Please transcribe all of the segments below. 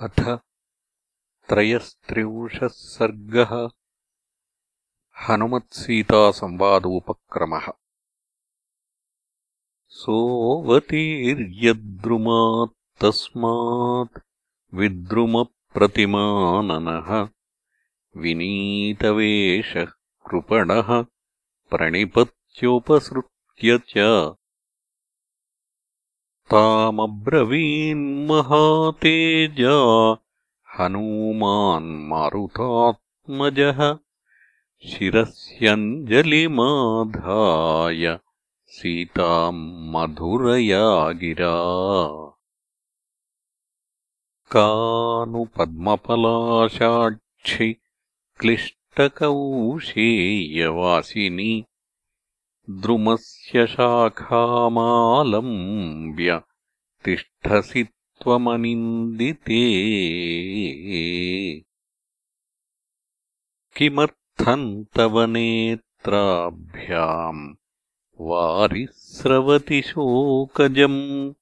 अथ त्रयस्त्रिंशः सर्गः हनुमत्सीतासंवादोपक्रमः। सोऽवतीर्यद्रुमात्तस्मात् विद्रुमप्रतिमाननः विनीतवेषः कृपणः प्रणिपत्योपसृत्य च तामब्रवीन्महातेजा हनूमान्मारुतात्मजः शिरस्यञ्जलिमाधाय सीताम् मधुरया गिरा का नु पद्मपलाशाक्षि क्लिष्टकौशेयवासिनि द्रुमस्य शाखामालम्ब्य तिष्ठसि त्वमनिन्दिते। किमर्थम् तव नेत्राभ्याम् वारिस्रवति शोकजम्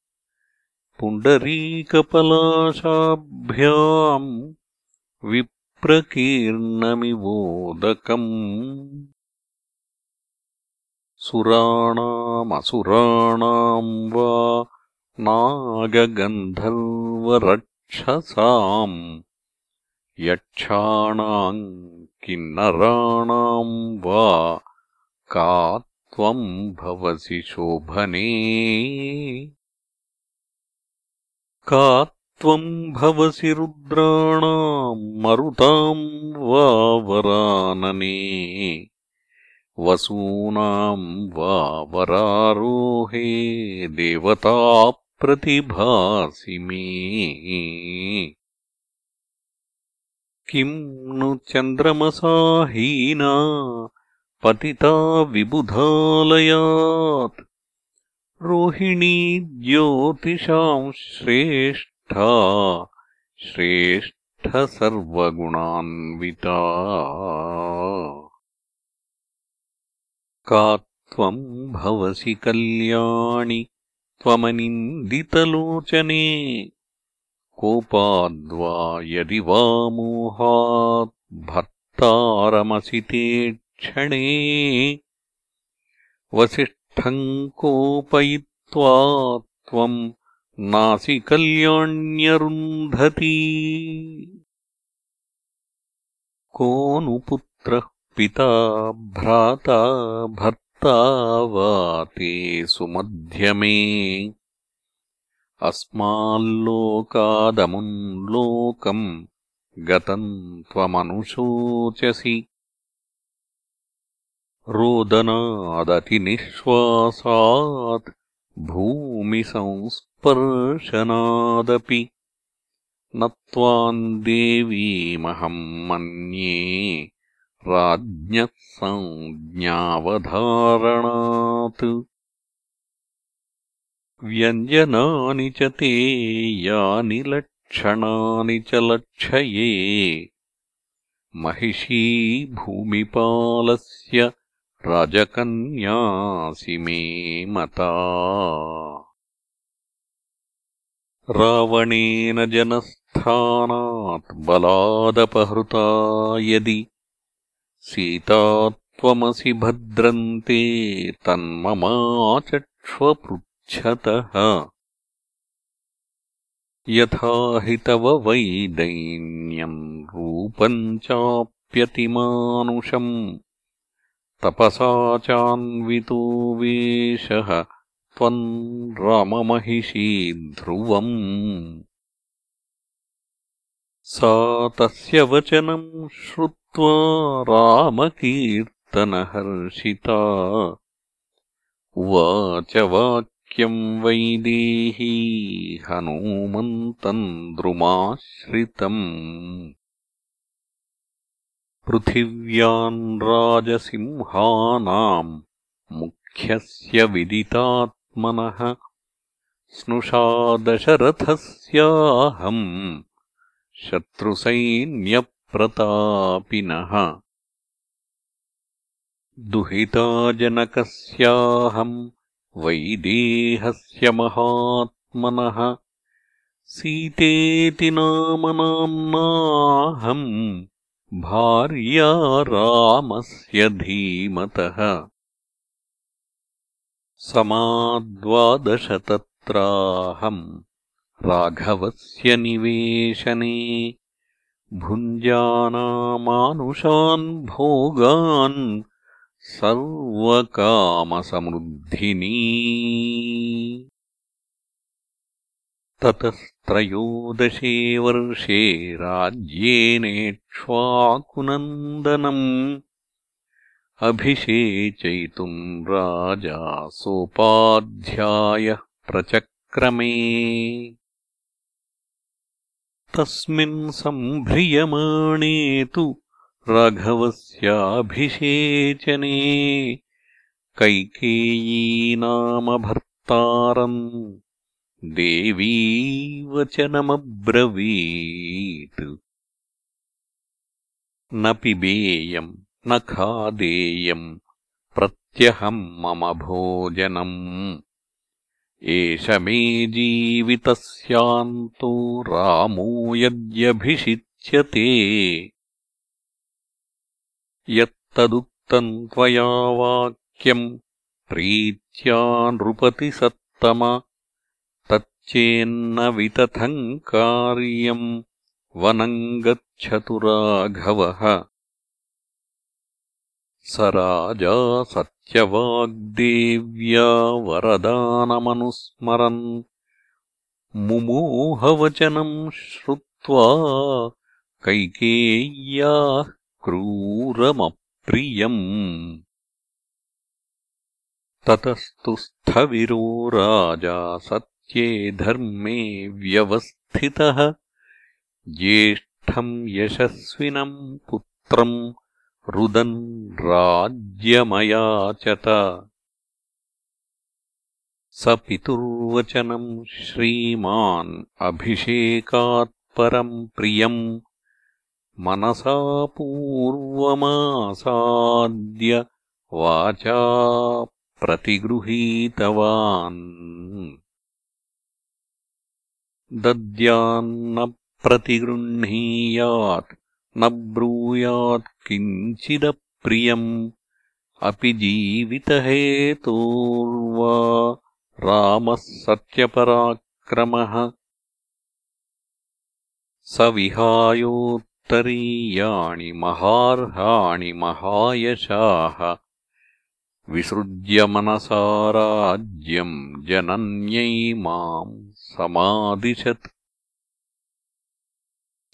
पुण्डरीकपलाशाभ्याम् विप्रकीर्णमिवोदकम् सुराणामसुराणाम् वा नागगन्धर्वरक्षसाम् यक्षाणाम् किन्नराणाम् वा का त्वम् भवसि शोभने। का त्वम् भवसि रुद्राणाम् मरुताम् वा वरानने वसूनाम् वा वरारोहे देवताप्रतिभासि मे। किम् नु चन्द्रमसाहीना पतिता विबुधालयात्? रोहिणी ज्योतिषाम् श्रेष्ठा श्रेष्ठसर्वगुणान्विता का त्वम् भवसि कल्याणि त्वमनिन्दितलोचने। कोपाद्वा यदि वा मोहात् भर्तारमसि ते क्षणे। वसिष्ठम् कोपयित्वा त्वम् नासि कल्याण्यरुन्धती। को नु पुत्रः पिता भ्राता भर्ता वा ते सुमध्यमे अस्माल्लोकादमुम् लोकम् गतम् त्वमनुशोचसि। रोदनादतिनिःश्वासात् भूमिसंस्पर्शनादपि। न त्वाम् देवीमहम् मन्ये राज्ञः संज्ञावधारणात् व्यञ्जनानि च ते यानि लक्षणानि च लक्षये। महिषी भूमिपालस्य राजकन्यासि मे मता। रावणेन जनस्थानात् बलादपहृता यदि सीता त्वमसि भद्रन्ते तन्ममाचक्ष्वपृच्छतः। यथा हि तव वैदैन्यम् रूपम् चाप्यतिमानुषम्। तपसा चान्वितो वेशः त्वम् राममहिषी ध्रुवम्। सा तस्य वचनम् श्रुत्वा रामकीर्तनहर्षिता। उवाच वाक्यम् वैदेही हनूमन्तम् द्रुमाश्रितम् पृथिव्याम् राजसिंहानाम् मुख्यस्य विदितात्मनः स्नुषा दशरथस्याहम् शत्रुसैन्य प्रतापिनः। दुहिताजनकस्याहम् वैदेहस्य महात्मनः। सीतेति नाम्नाहम् भार्या रामस्य धीमतः। समाद्वादश तत्राहम् राघवस्य निवेशने भुञ्जानामानुषान् भोगान् सर्वकामसमृद्धिनी। ततस्त्रयोदशे वर्षे राज्येनेक्ष्वाकुनन्दनम् अभिषेचयितुम् राजा सोपाध्यायः प्रचक्रमे तस्मिन् सम्भ्रियमाणे तु राघवस्याभिषेचने कैकेयी नाम भर्तारम् देवी वचनमब्रवीत् न पिबेयम् न खादेयम् प्रत्यहम् मम भोजनम् एष मे जीवितस्यान्तो रामो यद्यभिषिच्यते। यत्तदुक्तम् त्वया वाक्यम् प्रीत्या नृपतिसत्तम तच्चेन्न वितथम् कार्यम् वनम् गच्छतु राघवः स राजा सत्यवाग्देव्या वरदानमनुस्मरन्। मुमोहवचनम् श्रुत्वा कैकेय्याः क्रूरमप्रियम्। ततस्तु स्थविरो राजा सत् धर्मे व्यवस्थितः। ज्येष्ठम् यशस्विनम् पुत्रम् रुदन् राज्यमयाचत। स पितुर्वचनम् श्रीमान् अभिषेकात्परम् प्रियम्। मनसा पूर्वमासाद्य वाचा प्रतिगृहीतवान्। दद्यान्न प्रतिगृह्णीयात् न ब्रूयात् किञ्चिदप्रियम् अपि जीवितहेतोर्वा रामः सत्यपराक्रमः। स विहायोत्तरीयाणि महार्हाणि महायशाः। विसृज्य मनसा राज्यम् जनन्यै माम् समादिशत्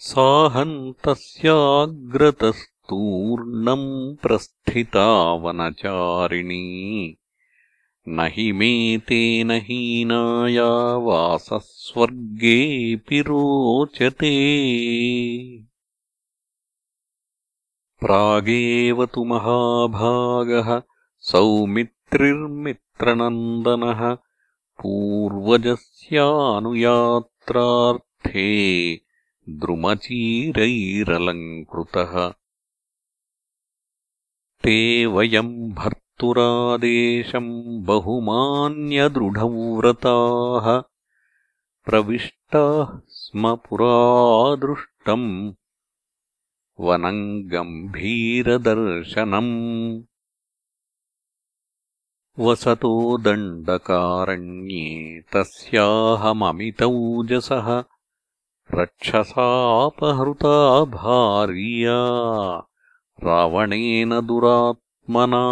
साहम् तस्याग्रतस्तूर्णम् प्रस्थिता वनचारिणी न हि मे तेन हीनाया वासस्वर्गेऽपि रोचते। प्रागेव तु महाभागः सौमित्रिर्मित्रनन्दनः पूर्वजस्यानुयात्रार्थे द्रुमचीरैरलङ्कृतः। ते वयम् भर्तुरादेशम् बहुमान्यदृढव्रताः। प्रविष्टाः स्म पुरादृष्टम् वनम् गम्भीरदर्शनम् वसतो दण्डकारण्ये तस्याहममितौजसः रक्षसापहृता भार्या रावणेन दुरात्मना।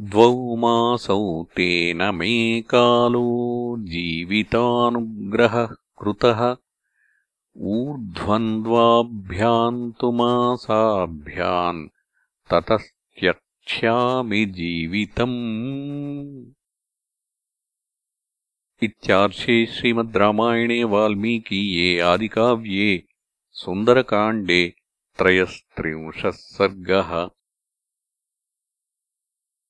द्वौ मासौ तेन मे कालो जीवितानुग्रहः कृतः ऊर्ध्वन्द्वाभ्याम् तु मासाभ्याम् ततस्त्य क्ष्यामि जीवितम् इत्यार्षे श्रीमद् रामायणे वाल्मीकीये आदिकाव्ये सुन्दरकाण्डे त्रयस्त्रिंशः सर्गः